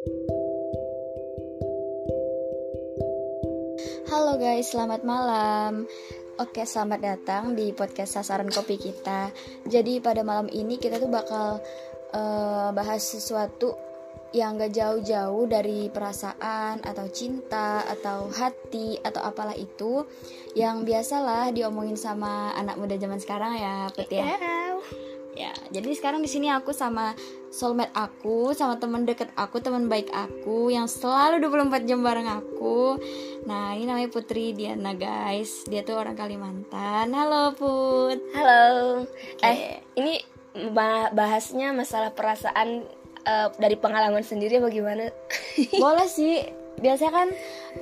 Halo guys, selamat malam. Oke, selamat datang di podcast sasaran kopi kita. Jadi pada malam ini kita tuh bakal uh, bahas sesuatu yang gak jauh-jauh dari perasaan atau cinta atau hati atau apalah itu yang biasalah diomongin sama anak muda zaman sekarang ya, Pet ya. Ya, jadi sekarang di sini aku sama soulmate aku, sama teman deket aku, teman baik aku yang selalu 24 jam bareng aku. Nah, ini namanya Putri Diana, guys. Dia tuh orang Kalimantan. Halo, Put. Halo. Okay. Eh, ini bahasnya masalah perasaan uh, dari pengalaman sendiri bagaimana? Boleh sih. Biasanya kan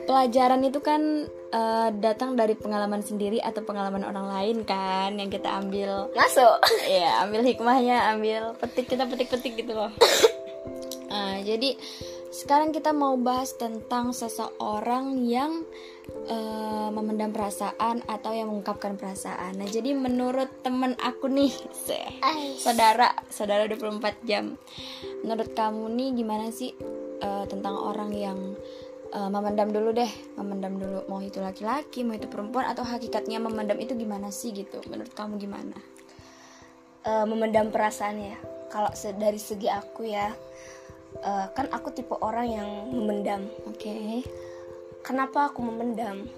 pelajaran itu kan uh, datang dari pengalaman sendiri atau pengalaman orang lain kan yang kita ambil masuk ya ambil hikmahnya ambil petik kita petik-petik gitu loh uh, jadi sekarang kita mau bahas tentang seseorang yang uh, memendam perasaan atau yang mengungkapkan perasaan. Nah, jadi menurut temen aku nih, saudara, saudara 24 jam. Menurut kamu nih gimana sih uh, tentang orang yang uh, memendam dulu deh memendam dulu. Mau itu laki-laki mau itu perempuan atau hakikatnya memendam itu gimana sih gitu? Menurut kamu gimana? Uh, memendam perasaannya kalau dari segi aku ya uh, kan aku tipe orang yang memendam. Oke. Okay. kenapa aku memendam?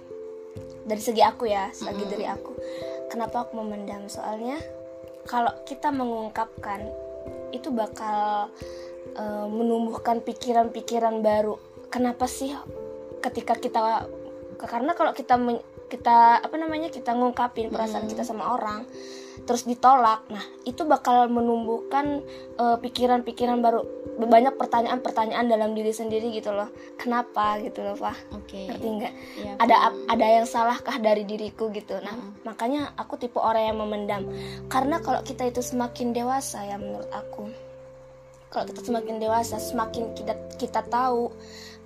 Dari segi aku ya segi mm. dari aku. Kenapa aku memendam? Soalnya kalau kita mengungkapkan itu bakal uh, menumbuhkan pikiran-pikiran baru kenapa sih ketika kita karena kalau kita kita apa namanya kita ngungkapin perasaan hmm. kita sama orang terus ditolak nah itu bakal menumbuhkan pikiran eh, pikiran-pikiran baru banyak pertanyaan-pertanyaan dalam diri sendiri gitu loh. Kenapa gitu loh pak okay. ngerti nggak? Ya, ada ada yang salahkah dari diriku gitu? Nah hmm. makanya aku tipe orang yang memendam. Karena kalau kita itu semakin dewasa ya menurut aku. Kalau kita semakin dewasa semakin kita kita tahu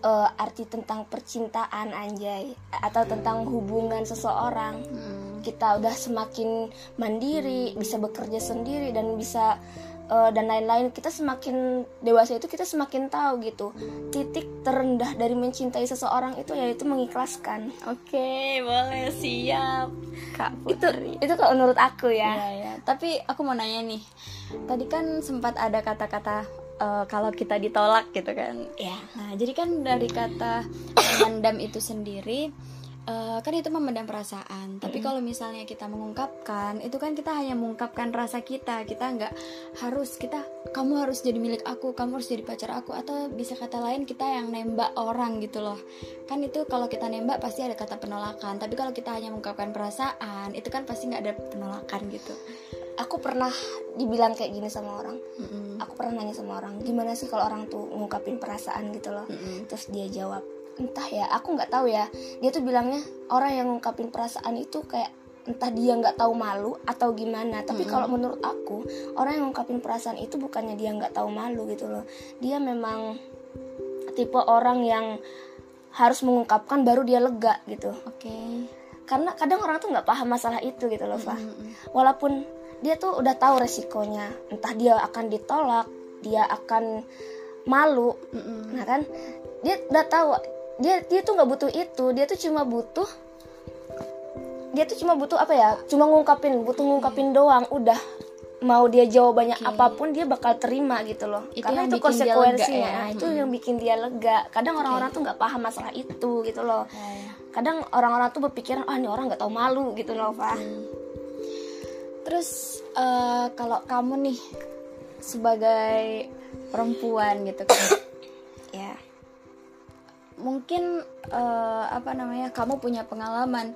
uh, arti tentang percintaan anjay atau tentang hubungan seseorang. Hmm. kita udah semakin mandiri bisa bekerja sendiri dan bisa uh, dan lain-lain. Kita semakin dewasa itu kita semakin tahu gitu. Titik terendah dari mencintai seseorang itu yaitu mengikhlaskan. Oke okay, boleh siap. Kak Putri. itu itu kalau menurut aku ya. ya ya tapi aku mau nanya nih. Tadi kan sempat ada kata-kata uh, kalau kita ditolak gitu kan. Ya nah jadi kan dari kata memendam itu sendiri uh, kan itu memendam perasaan. Tapi kalau misalnya kita mengungkapkan itu kan kita hanya mengungkapkan rasa kita. Kita nggak harus kita kamu harus jadi milik aku kamu harus jadi pacar aku atau bisa kata lain kita yang nembak orang gitu loh. Kan itu kalau kita nembak pasti ada kata penolakan. Tapi kalau kita hanya mengungkapkan perasaan itu kan pasti nggak ada penolakan gitu aku pernah dibilang kayak gini sama orang mm-hmm. aku pernah nanya sama orang gimana sih kalau orang tuh ngungkapin perasaan gitu loh mm-hmm. terus dia jawab entah ya aku nggak tahu ya dia tuh bilangnya orang yang ngungkapin perasaan itu kayak entah dia nggak tahu malu atau gimana tapi mm-hmm. kalau menurut aku orang yang ngungkapin perasaan itu bukannya dia nggak tahu malu gitu loh dia memang tipe orang yang harus mengungkapkan baru dia lega gitu oke okay. karena kadang orang tuh nggak paham masalah itu gitu loh Fah mm-hmm. walaupun dia tuh udah tahu resikonya entah dia akan ditolak dia akan malu mm-hmm. nah kan dia udah tahu dia dia tuh nggak butuh itu dia tuh cuma butuh dia tuh cuma butuh apa ya cuma ngungkapin butuh ngungkapin doang udah mau dia jawabannya okay. apa pun dia bakal terima gitu loh itu karena itu konsekuensinya ya? itu hmm. yang bikin dia lega kadang orang-orang okay. tuh nggak paham masalah itu gitu loh yeah. kadang orang-orang tuh berpikiran ah oh, ini orang nggak tahu malu gitu loh pak hmm terus uh, kalau kamu nih sebagai perempuan gitu kan ya. mungkin uh, apa namanya kamu punya pengalaman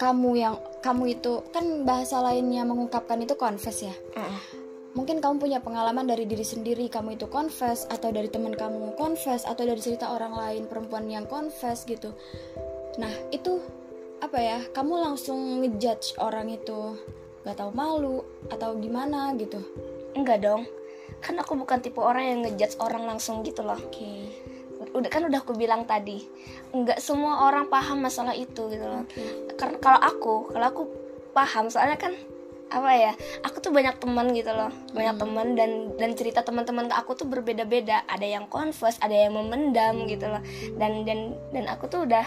kamu yang kamu itu kan bahasa lainnya mengungkapkan itu confess ya? Uh. mungkin kamu punya pengalaman dari diri sendiri kamu itu confess atau dari teman kamu confess atau dari cerita orang lain perempuan yang confess gitu. Nah itu apa ya kamu langsung ngejudge orang itu gak tahu malu atau gimana gitu. Enggak dong. Kan aku bukan tipe orang yang ngejudge orang langsung gitu loh. Oke. Okay. udah kan udah aku bilang tadi enggak semua orang paham masalah itu gitu loh. Okay. karena kalau aku kalau aku paham soalnya kan apa ya aku tuh banyak teman gitu loh. Banyak teman dan dan cerita teman-teman ke aku tuh berbeda-beda. Ada yang confess ada yang memendam gitu loh. Dan dan dan aku tuh udah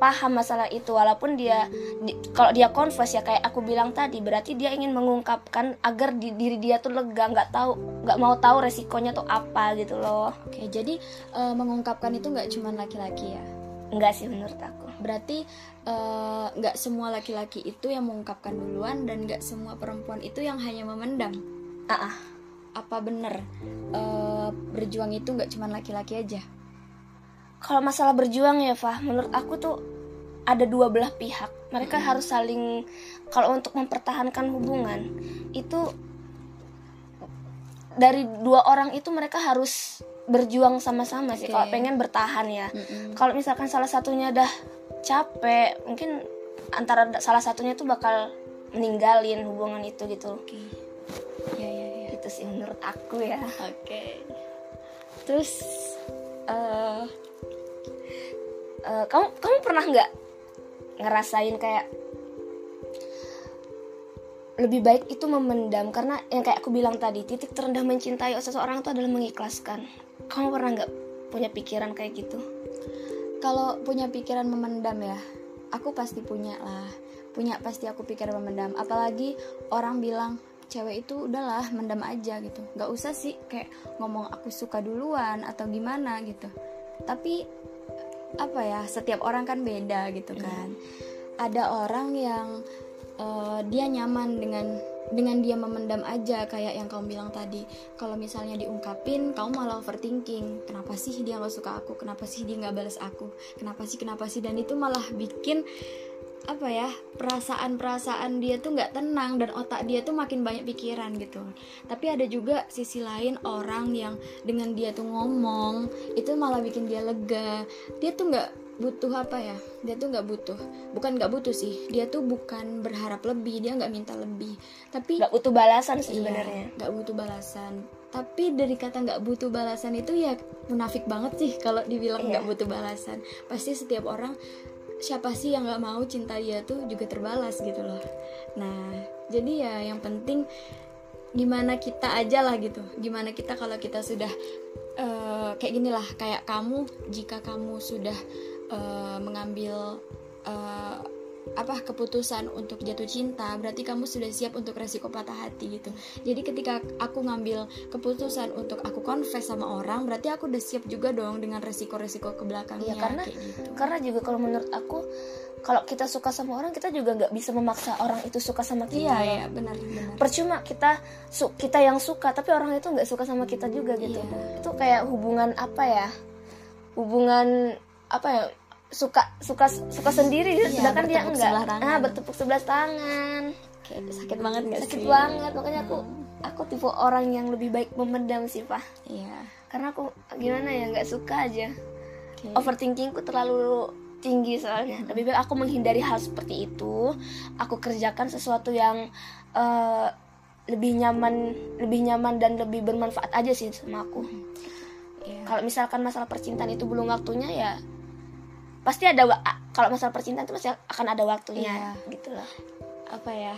paham masalah itu walaupun dia di, kalau dia confess ya kayak aku bilang tadi berarti dia ingin mengungkapkan agar di, diri dia tuh lega nggak tahu nggak mau tahu resikonya tuh apa gitu loh Oke, jadi eh, mengungkapkan itu nggak cuma laki-laki ya. enggak sih menurut aku Berarti eh, nggak semua laki-laki itu yang mengungkapkan duluan dan nggak semua perempuan itu yang hanya memendam. ah ah. Apa bener eh, berjuang itu nggak cuma laki-laki aja? Kalau masalah berjuang ya Fah menurut aku tuh ada dua belah pihak mereka harus saling kalau untuk mempertahankan hubungan itu dari dua orang itu mereka harus berjuang sama-sama sih Oke. kalau pengen bertahan ya Mm-mm. kalau misalkan salah satunya dah capek mungkin antara salah satunya tuh bakal meninggalin hubungan itu gitu Oke. Ya ya ya. itu sih menurut aku ya Oke. Terus eh Eh, kamu kamu pernah nggak ngerasain kayak lebih baik itu memendam karena yang kayak aku bilang tadi titik terendah mencintai seseorang itu adalah mengikhlaskan kamu pernah nggak punya pikiran kayak gitu kalau punya pikiran memendam ya, aku pasti punya lah. Punya pasti aku pikiran memendam. Apalagi orang bilang cewek itu udahlah mendam aja gitu. Gak usah sih kayak ngomong aku suka duluan atau gimana gitu. Tapi apa ya setiap orang kan beda gitu kan. Ada orang yang eh, dia nyaman dengan dengan dia memendam aja kayak yang kamu bilang tadi kalau misalnya diungkapin kamu malah overthinking kenapa sih dia nggak suka aku kenapa sih dia nggak balas aku kenapa sih kenapa sih dan itu malah bikin apa ya perasaan-perasaan dia tuh nggak tenang dan otak dia tuh makin banyak pikiran gitu. Tapi ada juga sisi lain orang yang dengan dia tuh ngomong itu malah bikin dia lega. Dia tuh nggak butuh apa ya dia tuh nggak butuh bukan nggak butuh sih dia tuh bukan berharap lebih dia nggak minta lebih. Tapi nggak butuh balasan sih Iya, sebenarnya. nggak butuh balasan. Tapi dari kata nggak butuh balasan itu ya munafik banget sih kalau dibilang Iya. nggak butuh balasan. Pasti setiap orang siapa sih yang nggak mau cinta dia tuh juga terbalas gitu loh. Nah jadi ya yang penting gimana kita aja lah gitu. Gimana kita kalau kita sudah eh, kayak gini lah kayak kamu jika kamu sudah eh, mengambil eh, apa keputusan untuk jatuh cinta berarti kamu sudah siap untuk resiko patah hati gitu. Jadi ketika aku ngambil keputusan untuk aku confess sama orang berarti aku udah siap juga dong dengan resiko-resiko ke belakangnya Iya, karena- kayak gitu. karena juga kalau menurut aku kalau kita suka sama orang kita juga nggak bisa memaksa orang itu suka sama kita. Iya benar benar. Percuma kita su kita yang suka tapi orang itu nggak suka sama kita juga gitu. Iya. itu kayak hubungan apa ya? Hubungan apa ya suka suka suka sendiri. Gitu Iya, sedangkan dia enggak. tangan. ah bertepuk sebelah tangan. Kayak sakit banget gak sakit sih? banget. Makanya aku aku tipe orang yang lebih baik memendam sih pak iya. Karena aku gimana ya nggak suka aja. Oke. overthinkingku terlalu tinggi soalnya. Lebih baik aku menghindari hal seperti itu. Aku kerjakan sesuatu yang eh, lebih nyaman lebih nyaman dan lebih bermanfaat aja sih sama aku. Iya. kalau misalkan masalah percintaan itu belum waktunya ya pasti ada kalau masalah percintaan itu pasti akan ada waktunya gitu loh apa ya?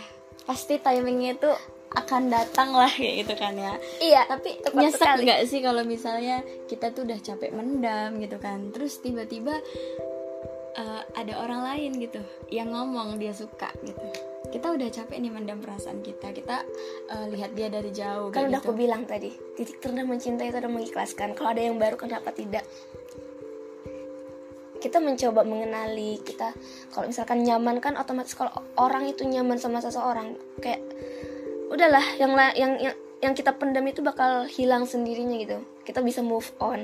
Pasti timingnya itu akan datang lah kayak gitu kan ya. Iya tapi nyesek nggak sih kalau misalnya kita tuh udah capek mendam gitu kan? Terus tiba-tiba eh, ada orang lain gitu yang ngomong dia suka gitu. Kita udah capek nih mendam perasaan kita. Kita eh, lihat dia dari jauh kan udah gitu. aku bilang tadi titik terendah mencintai itu adalah mengikhlaskan. Kalau ada yang baru kenapa tidak kita mencoba mengenali kita. Kalau misalkan nyaman kan otomatis kalau orang itu nyaman sama seseorang kayak udahlah yang yang yang, yang kita pendam itu bakal hilang sendirinya gitu. Kita bisa move on.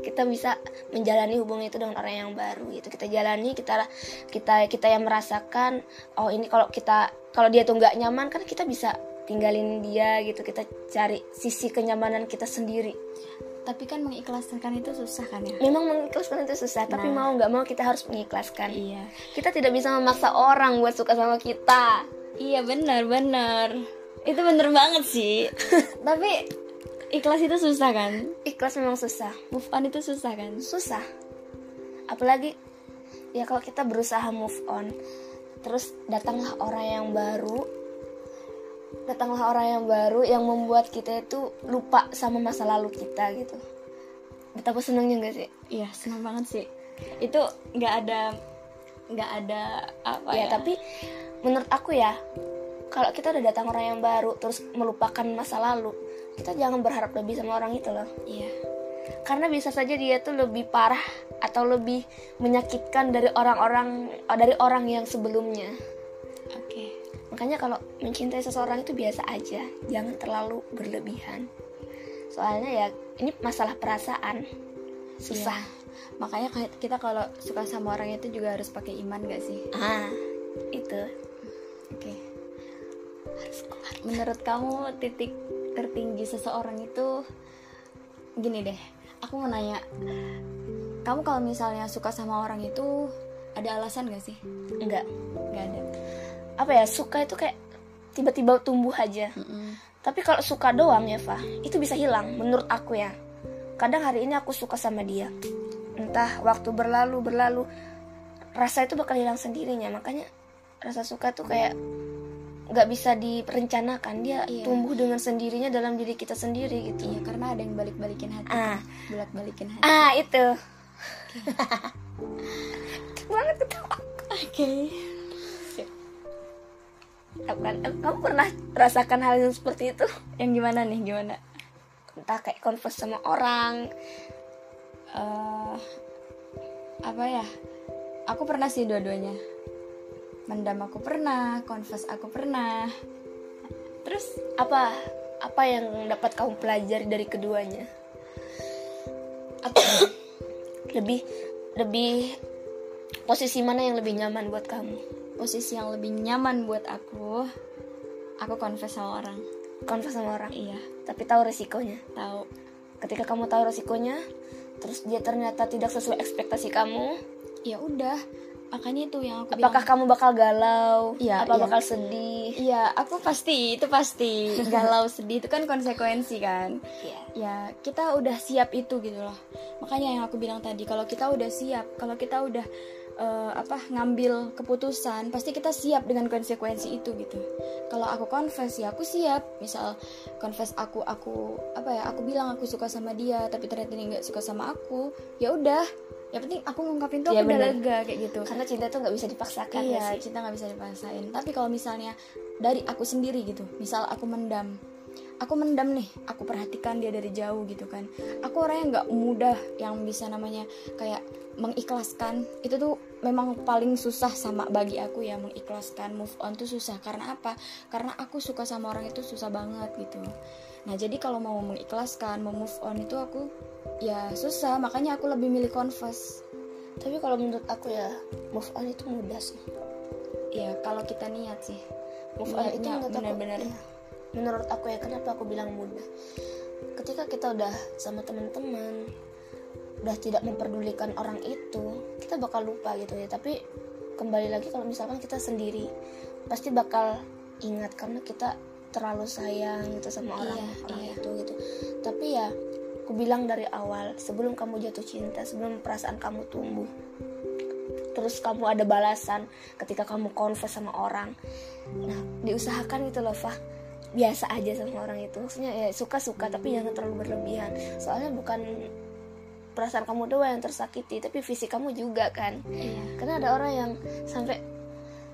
Kita bisa menjalani hubungan itu dengan orang yang baru gitu. Kita jalani kita kita kita yang merasakan oh ini kalau kita kalau dia tuh nggak nyaman kan kita bisa tinggalin dia gitu. Kita cari sisi kenyamanan kita sendiri tapi kan mengikhlaskan itu susah kan ya? Memang mengikhlaskan itu susah tapi Nah. mau nggak mau kita harus mengikhlaskan. Iya. Kita tidak bisa memaksa orang buat suka sama kita. Iya benar benar. Itu bener banget sih. Tapi ikhlas itu susah kan? Ikhlas memang susah. Move on itu susah kan? Susah. Apalagi ya kalau kita berusaha move on terus datanglah orang yang baru datanglah orang yang baru yang membuat kita itu lupa sama masa lalu kita gitu. Betapa senangnya gak sih? Iya senang banget sih. Itu nggak ada nggak ada apa ya, ya, tapi menurut aku ya kalau kita udah datang orang yang baru terus melupakan masa lalu kita jangan berharap lebih sama orang itu loh. Iya. Karena bisa saja dia tuh lebih parah atau lebih menyakitkan dari orang-orang dari orang yang sebelumnya. Oke makanya kalau mencintai seseorang itu biasa aja jangan terlalu berlebihan. Soalnya ya ini masalah perasaan. Susah. Iya. makanya kita kalau suka sama orang itu juga harus pakai iman gak sih? Ah itu. Oke. Harus kuat menurut kamu titik tertinggi seseorang itu gini deh aku mau nanya. Kamu kalau misalnya suka sama orang itu ada alasan gak sih? Enggak nggak ada apa ya suka itu kayak tiba-tiba tumbuh aja. Mm-mm. tapi kalau suka doang ya Fa itu bisa hilang menurut aku ya. Kadang hari ini aku suka sama dia. Entah waktu berlalu berlalu rasa itu bakal hilang sendirinya. Makanya rasa suka tuh kayak nggak bisa direncanakan. Dia Iya. tumbuh dengan sendirinya dalam diri kita sendiri gitu. Iya karena ada yang balik-balikin hati. Ah. Bolak balikin hati. Ah itu. Banget ketawa oke. Kan, kamu pernah rasakan hal yang seperti itu? Yang gimana nih? Gimana? Entah kayak converse sama orang eh apa ya? Aku pernah sih dua-duanya. Mendam aku pernah confess aku pernah. Terus apa apa yang dapat kamu pelajari dari keduanya? Aku lebih lebih posisi mana yang lebih nyaman buat kamu posisi yang lebih nyaman buat aku aku confess sama orang. Konfes sama orang? Iya. Tapi tahu resikonya tahu. Ketika kamu tahu resikonya terus dia ternyata tidak sesuai ekspektasi kamu ya udah makanya itu yang aku apakah kamu bakal galau? Iya, apa iya. bakal sedih? Iya, aku pasti itu pasti. Galau sedih itu kan konsekuensi kan. Iya. Ya kita udah siap itu gitu loh. Makanya yang aku bilang tadi kalau kita udah siap, kalau kita udah eh, apa ngambil keputusan, pasti kita siap dengan konsekuensi itu gitu. Kalau aku confess ya aku siap. Misal confess aku aku apa ya aku bilang aku suka sama dia, tapi ternyata dia nggak suka sama aku, ya udah. Yang penting aku ngungkapin tuh Iya, aku udah lega kayak gitu. Karena cinta itu nggak bisa dipaksakan ya iya sih? cinta nggak bisa dipaksain. Tapi kalau misalnya dari aku sendiri gitu. Misal aku mendam. Aku mendam nih aku perhatikan dia dari jauh gitu kan. Aku orang yang nggak mudah yang bisa namanya kayak mengikhlaskan. Itu tuh memang paling susah sama bagi aku ya mengikhlaskan. Move on tuh susah. Karena apa? Karena aku suka sama orang itu susah banget gitu. Nah jadi kalau mau mengikhlaskan mau move on itu aku ya susah. Makanya aku lebih milih confess. Tapi kalau menurut aku ya move on itu mudah sih. Ya kalau kita niat sih. Move on itu Niatnya menurut aku benar-benar. iya. menurut aku ya kenapa aku bilang mudah? Ketika kita udah sama teman-teman udah tidak memperdulikan orang itu kita bakal lupa gitu ya. Tapi kembali lagi kalau misalkan kita sendiri pasti bakal ingat karena kita terlalu sayang gitu sama orang Iya, orang iya. itu gitu. Tapi ya aku bilang dari awal sebelum kamu jatuh cinta sebelum perasaan kamu tumbuh terus kamu ada balasan ketika kamu confess sama orang nah diusahakan gitu loh Fah. Biasa aja sama orang itu. Maksudnya ya suka-suka tapi jangan terlalu berlebihan. Soalnya bukan perasaan kamu doang yang tersakiti tapi fisik kamu juga kan iya karena ada orang yang sampai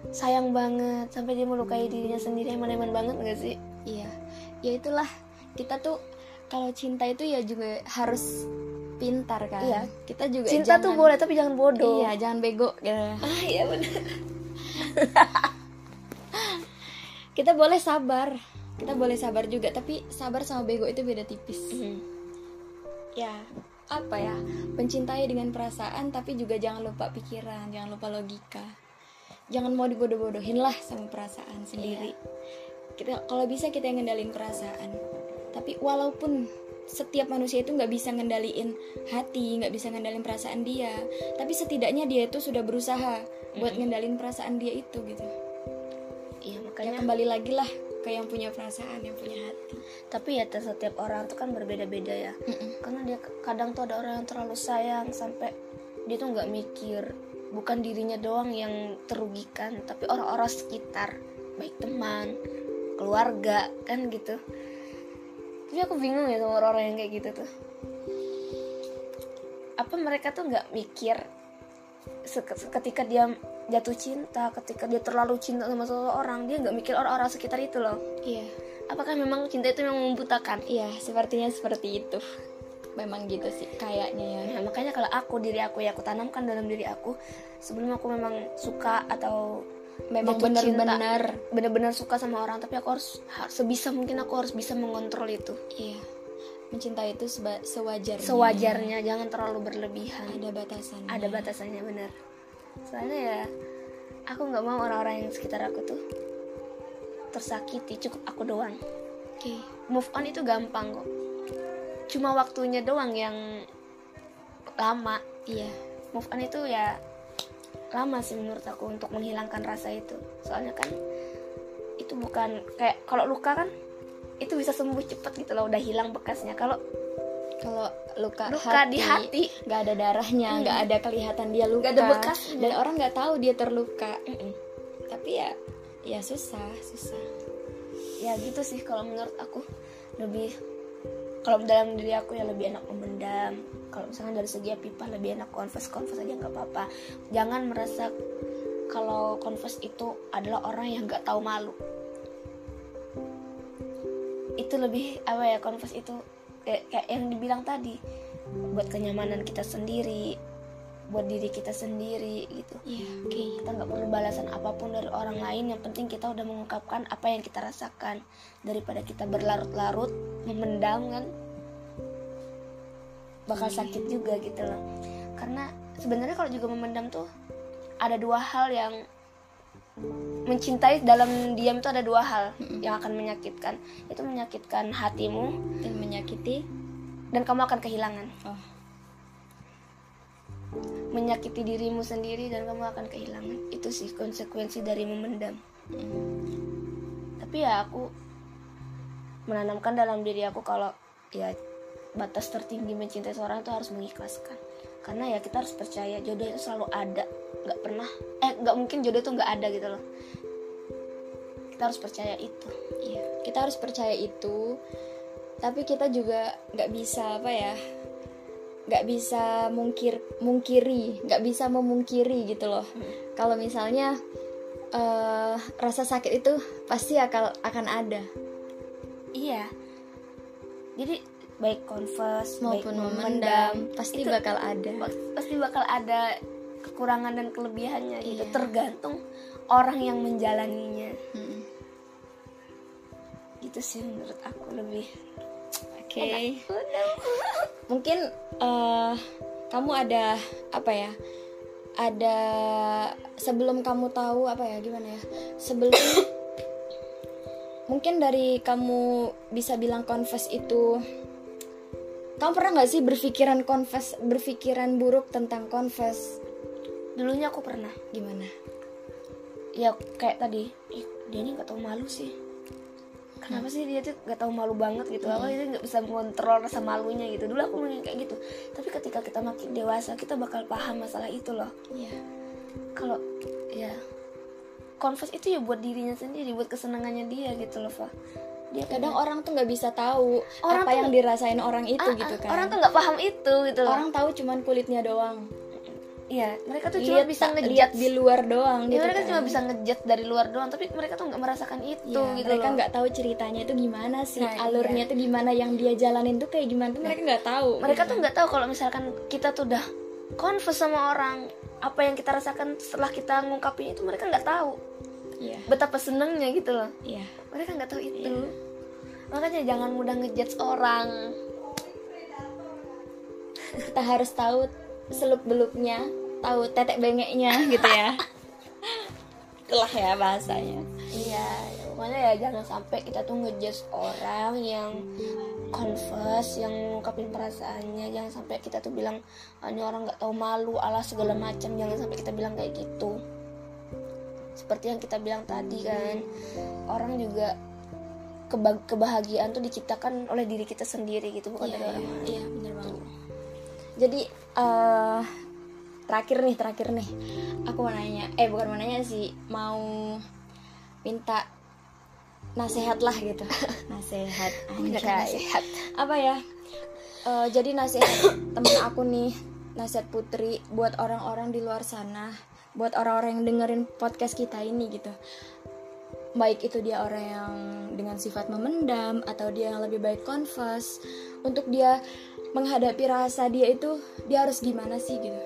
sayang banget sampai dia melukai dirinya sendiri eman-eman banget gak sih Iya, ya itulah kita tuh kalau cinta itu ya juga harus pintar kan. Iya. Kita juga cinta tuh jangan- boleh tapi jangan bodoh Iya, jangan bego. gitu. ah iya benar Kita boleh sabar. Kita boleh sabar juga, tapi sabar sama bego itu beda tipis. Hmm. Ya, apa ya? Mencintai dengan perasaan tapi juga jangan lupa pikiran, jangan lupa logika. Jangan mau dibodoh-bodohin lah sama perasaan sendiri. Kita kalau bisa kita yang ngendalin perasaan. Tapi walaupun setiap manusia itu nggak bisa ngendaliin hati, nggak bisa ngendalin perasaan dia, tapi setidaknya dia itu sudah berusaha buat ngendalin perasaan dia itu gitu. iya Ya makanya kembali lagi lah ke yang punya perasaan, yang punya hati. tapi ya setiap orang tuh kan berbeda-beda ya. Karena dia kadang tuh ada orang yang terlalu sayang sampai dia tuh nggak mikir. Bukan dirinya doang yang terugikan tapi orang-orang sekitar. Baik teman keluarga kan gitu. Tapi aku bingung ya sama orang-orang yang kayak gitu tuh. Apa mereka tuh nggak mikir ketika dia jatuh cinta ketika dia terlalu cinta sama seseorang dia nggak mikir orang-orang sekitar itu loh. Iya. Apakah memang cinta itu memang membutakan? Iya sepertinya seperti itu. Memang gitu sih kayaknya ya. Nah, makanya kalau aku diri aku ya aku tanamkan dalam diri aku sebelum aku memang suka atau memang benar-benar benar-benar suka sama orang tapi aku harus sebisa mungkin aku harus bisa mengontrol itu. Iya. Mencintai itu sewajarnya. Sewajarnya jangan terlalu berlebihan. Ada batasannya. Ada batasannya benar soalnya ya aku nggak mau orang-orang yang sekitar aku tuh tersakiti cukup aku doang. Oke. Okay. move on itu gampang kok. Cuma waktunya doang yang lama. Iya. Move on itu ya lama sih menurut aku untuk menghilangkan rasa itu. Soalnya kan itu bukan kayak kalau luka kan itu bisa sembuh cepet gitu loh udah hilang bekasnya. Kalau kalau luka, luka hati, di hati. nggak ada darahnya nggak hmm. ada kelihatan dia luka. Gak ada bekas. Dan orang nggak tahu dia terluka. Mm tapi ya ya susah susah. Ya gitu sih kalau menurut aku. Lebih kalau dalam diri aku ya lebih enak memendam. Kalau misalnya dari segi pipa lebih enak confess. Confess aja nggak apa-apa. Jangan merasa kalau confess itu adalah orang yang nggak tahu malu. Itu lebih apa ya confess itu kayak, kayak yang dibilang tadi buat kenyamanan kita sendiri buat diri kita sendiri gitu. Iya, yeah, oke. Okay. Kita nggak perlu balasan apa pun dari orang lain. Yang penting kita udah mengungkapkan apa yang kita rasakan daripada kita berlarut-larut memendam kan bakal sakit juga gitu loh. Karena sebenarnya kalau juga memendam tuh ada dua hal yang mencintai dalam diam itu ada dua hal yang akan menyakitkan. Itu menyakitkan hatimu dan menyakiti? dan kamu akan kehilangan. Oh. Menyakiti dirimu sendiri dan kamu akan kehilangan. Itu sih konsekuensi dari memendam. Hmm. tapi ya aku menanamkan dalam diri aku kalau ya batas tertinggi mencintai seorang itu harus mengikhlaskan karena ya kita harus percaya jodoh itu selalu ada nggak pernah eh nggak mungkin jodoh itu nggak ada gitu loh. Kita harus percaya itu. Iya. Kita harus percaya itu. Tapi kita juga nggak bisa apa ya nggak bisa mungkir mungkiri nggak bisa memungkiri gitu loh. Hmm. kalau misalnya uh, rasa sakit itu pasti akan akan ada. Iya. Jadi baik confess maupun baik memendam pasti itu bakal ada pasti bakal ada kekurangan dan kelebihannya gitu. iya. gitu tergantung orang yang menjalaninya hmm. gitu sih menurut aku lebih oke okay. mungkin uh, kamu ada apa ya ada sebelum kamu tahu apa ya gimana ya sebelum mungkin dari kamu bisa bilang confess itu kamu pernah nggak sih berpikiran confess berpikiran buruk tentang confess? Dulunya aku pernah. Gimana? Ya kayak tadi. Ih dia ini nggak tahu malu sih. Kenapa sih dia tuh gak tahu malu banget gitu? Apa dia nggak bisa mengontrol rasa malunya gitu? Dulu aku mungkin kayak gitu. Tapi ketika kita makin dewasa kita bakal paham masalah itu loh. Iya. Kalau ya confess itu ya buat dirinya sendiri buat kesenangannya dia gitu loh Fa dia kadang kan, orang tuh nggak bisa tahu orang apa yang dirasain orang itu uh, gitu kan orang tuh nggak paham itu gitu loh orang tahu cuman kulitnya doang Iya, mereka tuh cuma bisa ngejat di luar doang ya, gitu. mereka kan. cuma bisa ngejat dari luar doang, tapi mereka tuh nggak merasakan itu ya, gitu Mereka nggak tahu ceritanya itu gimana sih, nah, alurnya iya. tuh gimana yang dia jalanin tuh kayak gimana tuh mereka nggak tahu. Mereka gitu. tuh nggak tahu kalau misalkan kita tuh udah confess sama orang, apa yang kita rasakan setelah kita ngungkapin itu mereka nggak tahu. Iya. Betapa senengnya gitu loh. Iya. Mereka nggak tahu itu. Iya. Makanya jangan mudah ngejudge orang. Kita harus tahu seluk beluknya tahu tetek bengeknya gitu ya itulah ya bahasanya iya pokoknya ya jangan sampai kita tuh ngejudge orang yang confess yang ngungkapin perasaannya jangan sampai kita tuh bilang ah, ini orang nggak tahu malu ala segala macam jangan sampai kita bilang kayak gitu seperti yang kita bilang tadi kan orang juga kebahagiaan tuh diciptakan oleh diri kita sendiri gitu bukan iya, dari orang lain. iya benar banget. Jadi uh, terakhir nih terakhir nih. Aku mau nanya eh bukan mau nanya sih mau minta nasehat lah gitu. Nasehat Bener, anjay. nasehat. apa ya? Eh, jadi nasihat temen aku nih nasihat putri buat orang-orang di luar sana buat orang-orang yang dengerin podcast kita ini gitu. Baik itu dia orang yang dengan sifat memendam atau dia yang lebih baik confess untuk dia menghadapi rasa dia itu dia harus gimana sih gitu.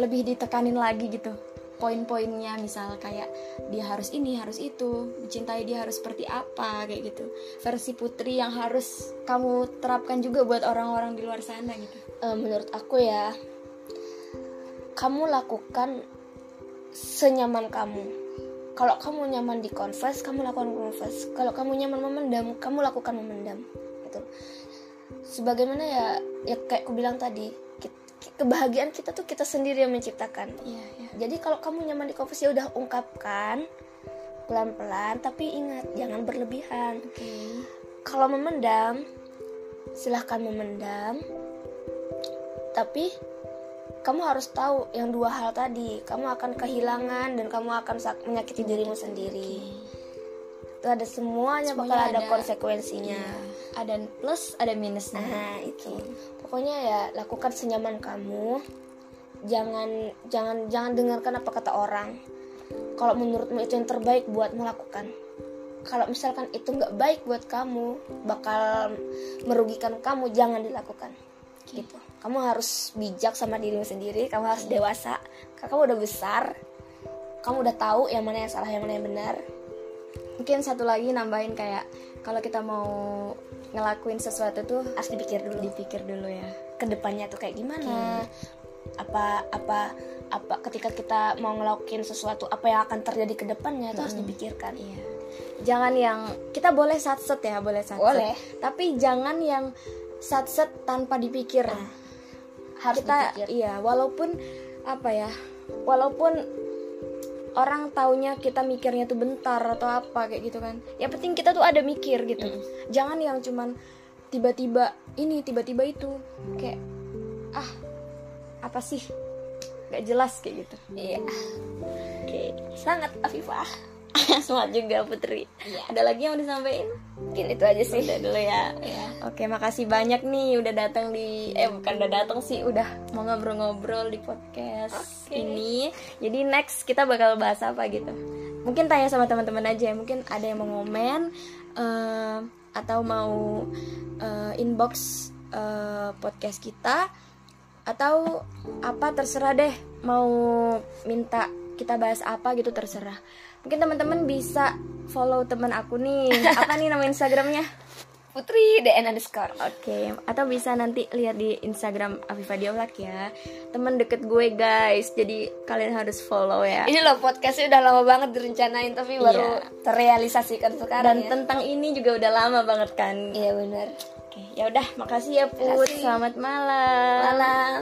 Lebih ditekanin lagi gitu. Poin-poinnya misal kayak dia harus ini harus itu mencintai dia harus seperti apa kayak gitu. Versi putri yang harus kamu terapkan juga buat orang-orang di luar sana gitu. Eh, menurut aku ya kamu lakukan senyaman kamu. Kalau kamu nyaman di confess kamu lakukan confess. Kalau kamu nyaman memendam kamu lakukan memendam gitu. Sebagaimana ya ya kayak aku bilang tadi kebahagiaan kita tuh kita sendiri yang menciptakan. Iya iya. Jadi kalau kamu nyaman di confess ya udah ungkapkan pelan-pelan tapi ingat jangan berlebihan. Oke. Kalau memendam silahkan memendam. Tapi kamu harus tahu yang dua hal tadi. Kamu akan kehilangan dan kamu akan menyakiti dirimu sendiri. Itu ada semuanya, bakal Semuanya ada, ada. konsekuensinya. Iya. ada plus ada minusnya. Nah itu. Pokoknya ya lakukan senyaman kamu. Jangan jangan jangan dengarkan apa kata orang. Kalau menurutmu itu yang terbaik buat melakukan. Kalau misalkan itu nggak baik buat kamu bakal merugikan kamu jangan dilakukan. Gitu kamu harus bijak sama dirimu sendiri kamu harus dewasa. Karena kamu udah besar kamu udah tahu yang mana yang salah yang mana yang benar. Mungkin satu lagi nambahin kayak kalau kita mau ngelakuin sesuatu tuh harus dipikir dulu. Dipikir dulu ya. Ke depannya tuh kayak gimana? Apa apa apa ketika kita mau ngelakuin sesuatu apa yang akan terjadi ke depannya itu harus dipikirkan. Iya. Jangan yang kita boleh satset ya, boleh satset. Boleh. Tapi jangan yang satset tanpa dipikir. Harus kita dipikir iya, walaupun apa ya? Walaupun orang taunya kita mikirnya tuh bentar atau apa kayak gitu kan. Yang penting kita tuh ada mikir gitu. Jangan yang cuman tiba-tiba ini, tiba-tiba itu. Kayak ah, apa sih? Gak jelas kayak gitu. iya oke sangat Afifah Semangat juga Putri. Iya. Ada lagi yang mau disampaikan? mungkin itu aja sih Udah dulu ya. Oke, makasih banyak nih udah datang di eh bukan udah datang sih, udah mau ngobrol-ngobrol di podcast Oke. ini. Jadi next kita bakal bahas apa gitu. Mungkin tanya sama teman-teman aja, mungkin ada yang mau ngomen eh, atau mau eh, inbox eh, podcast kita atau apa terserah deh mau minta kita bahas apa gitu terserah mungkin teman-teman bisa follow teman aku nih apa nih nama instagramnya Putri DN underscore Oke, atau bisa nanti lihat di Instagram Afifa Diolak ya. Temen deket gue guys, jadi kalian harus follow ya. ini loh podcastnya udah lama banget direncanain tapi baru Iya. terrealisasikan sekarang Dan ya. tentang ini juga udah lama banget kan. iya benar Oke, ya udah, makasih ya Put. Makasih. Selamat malam. malam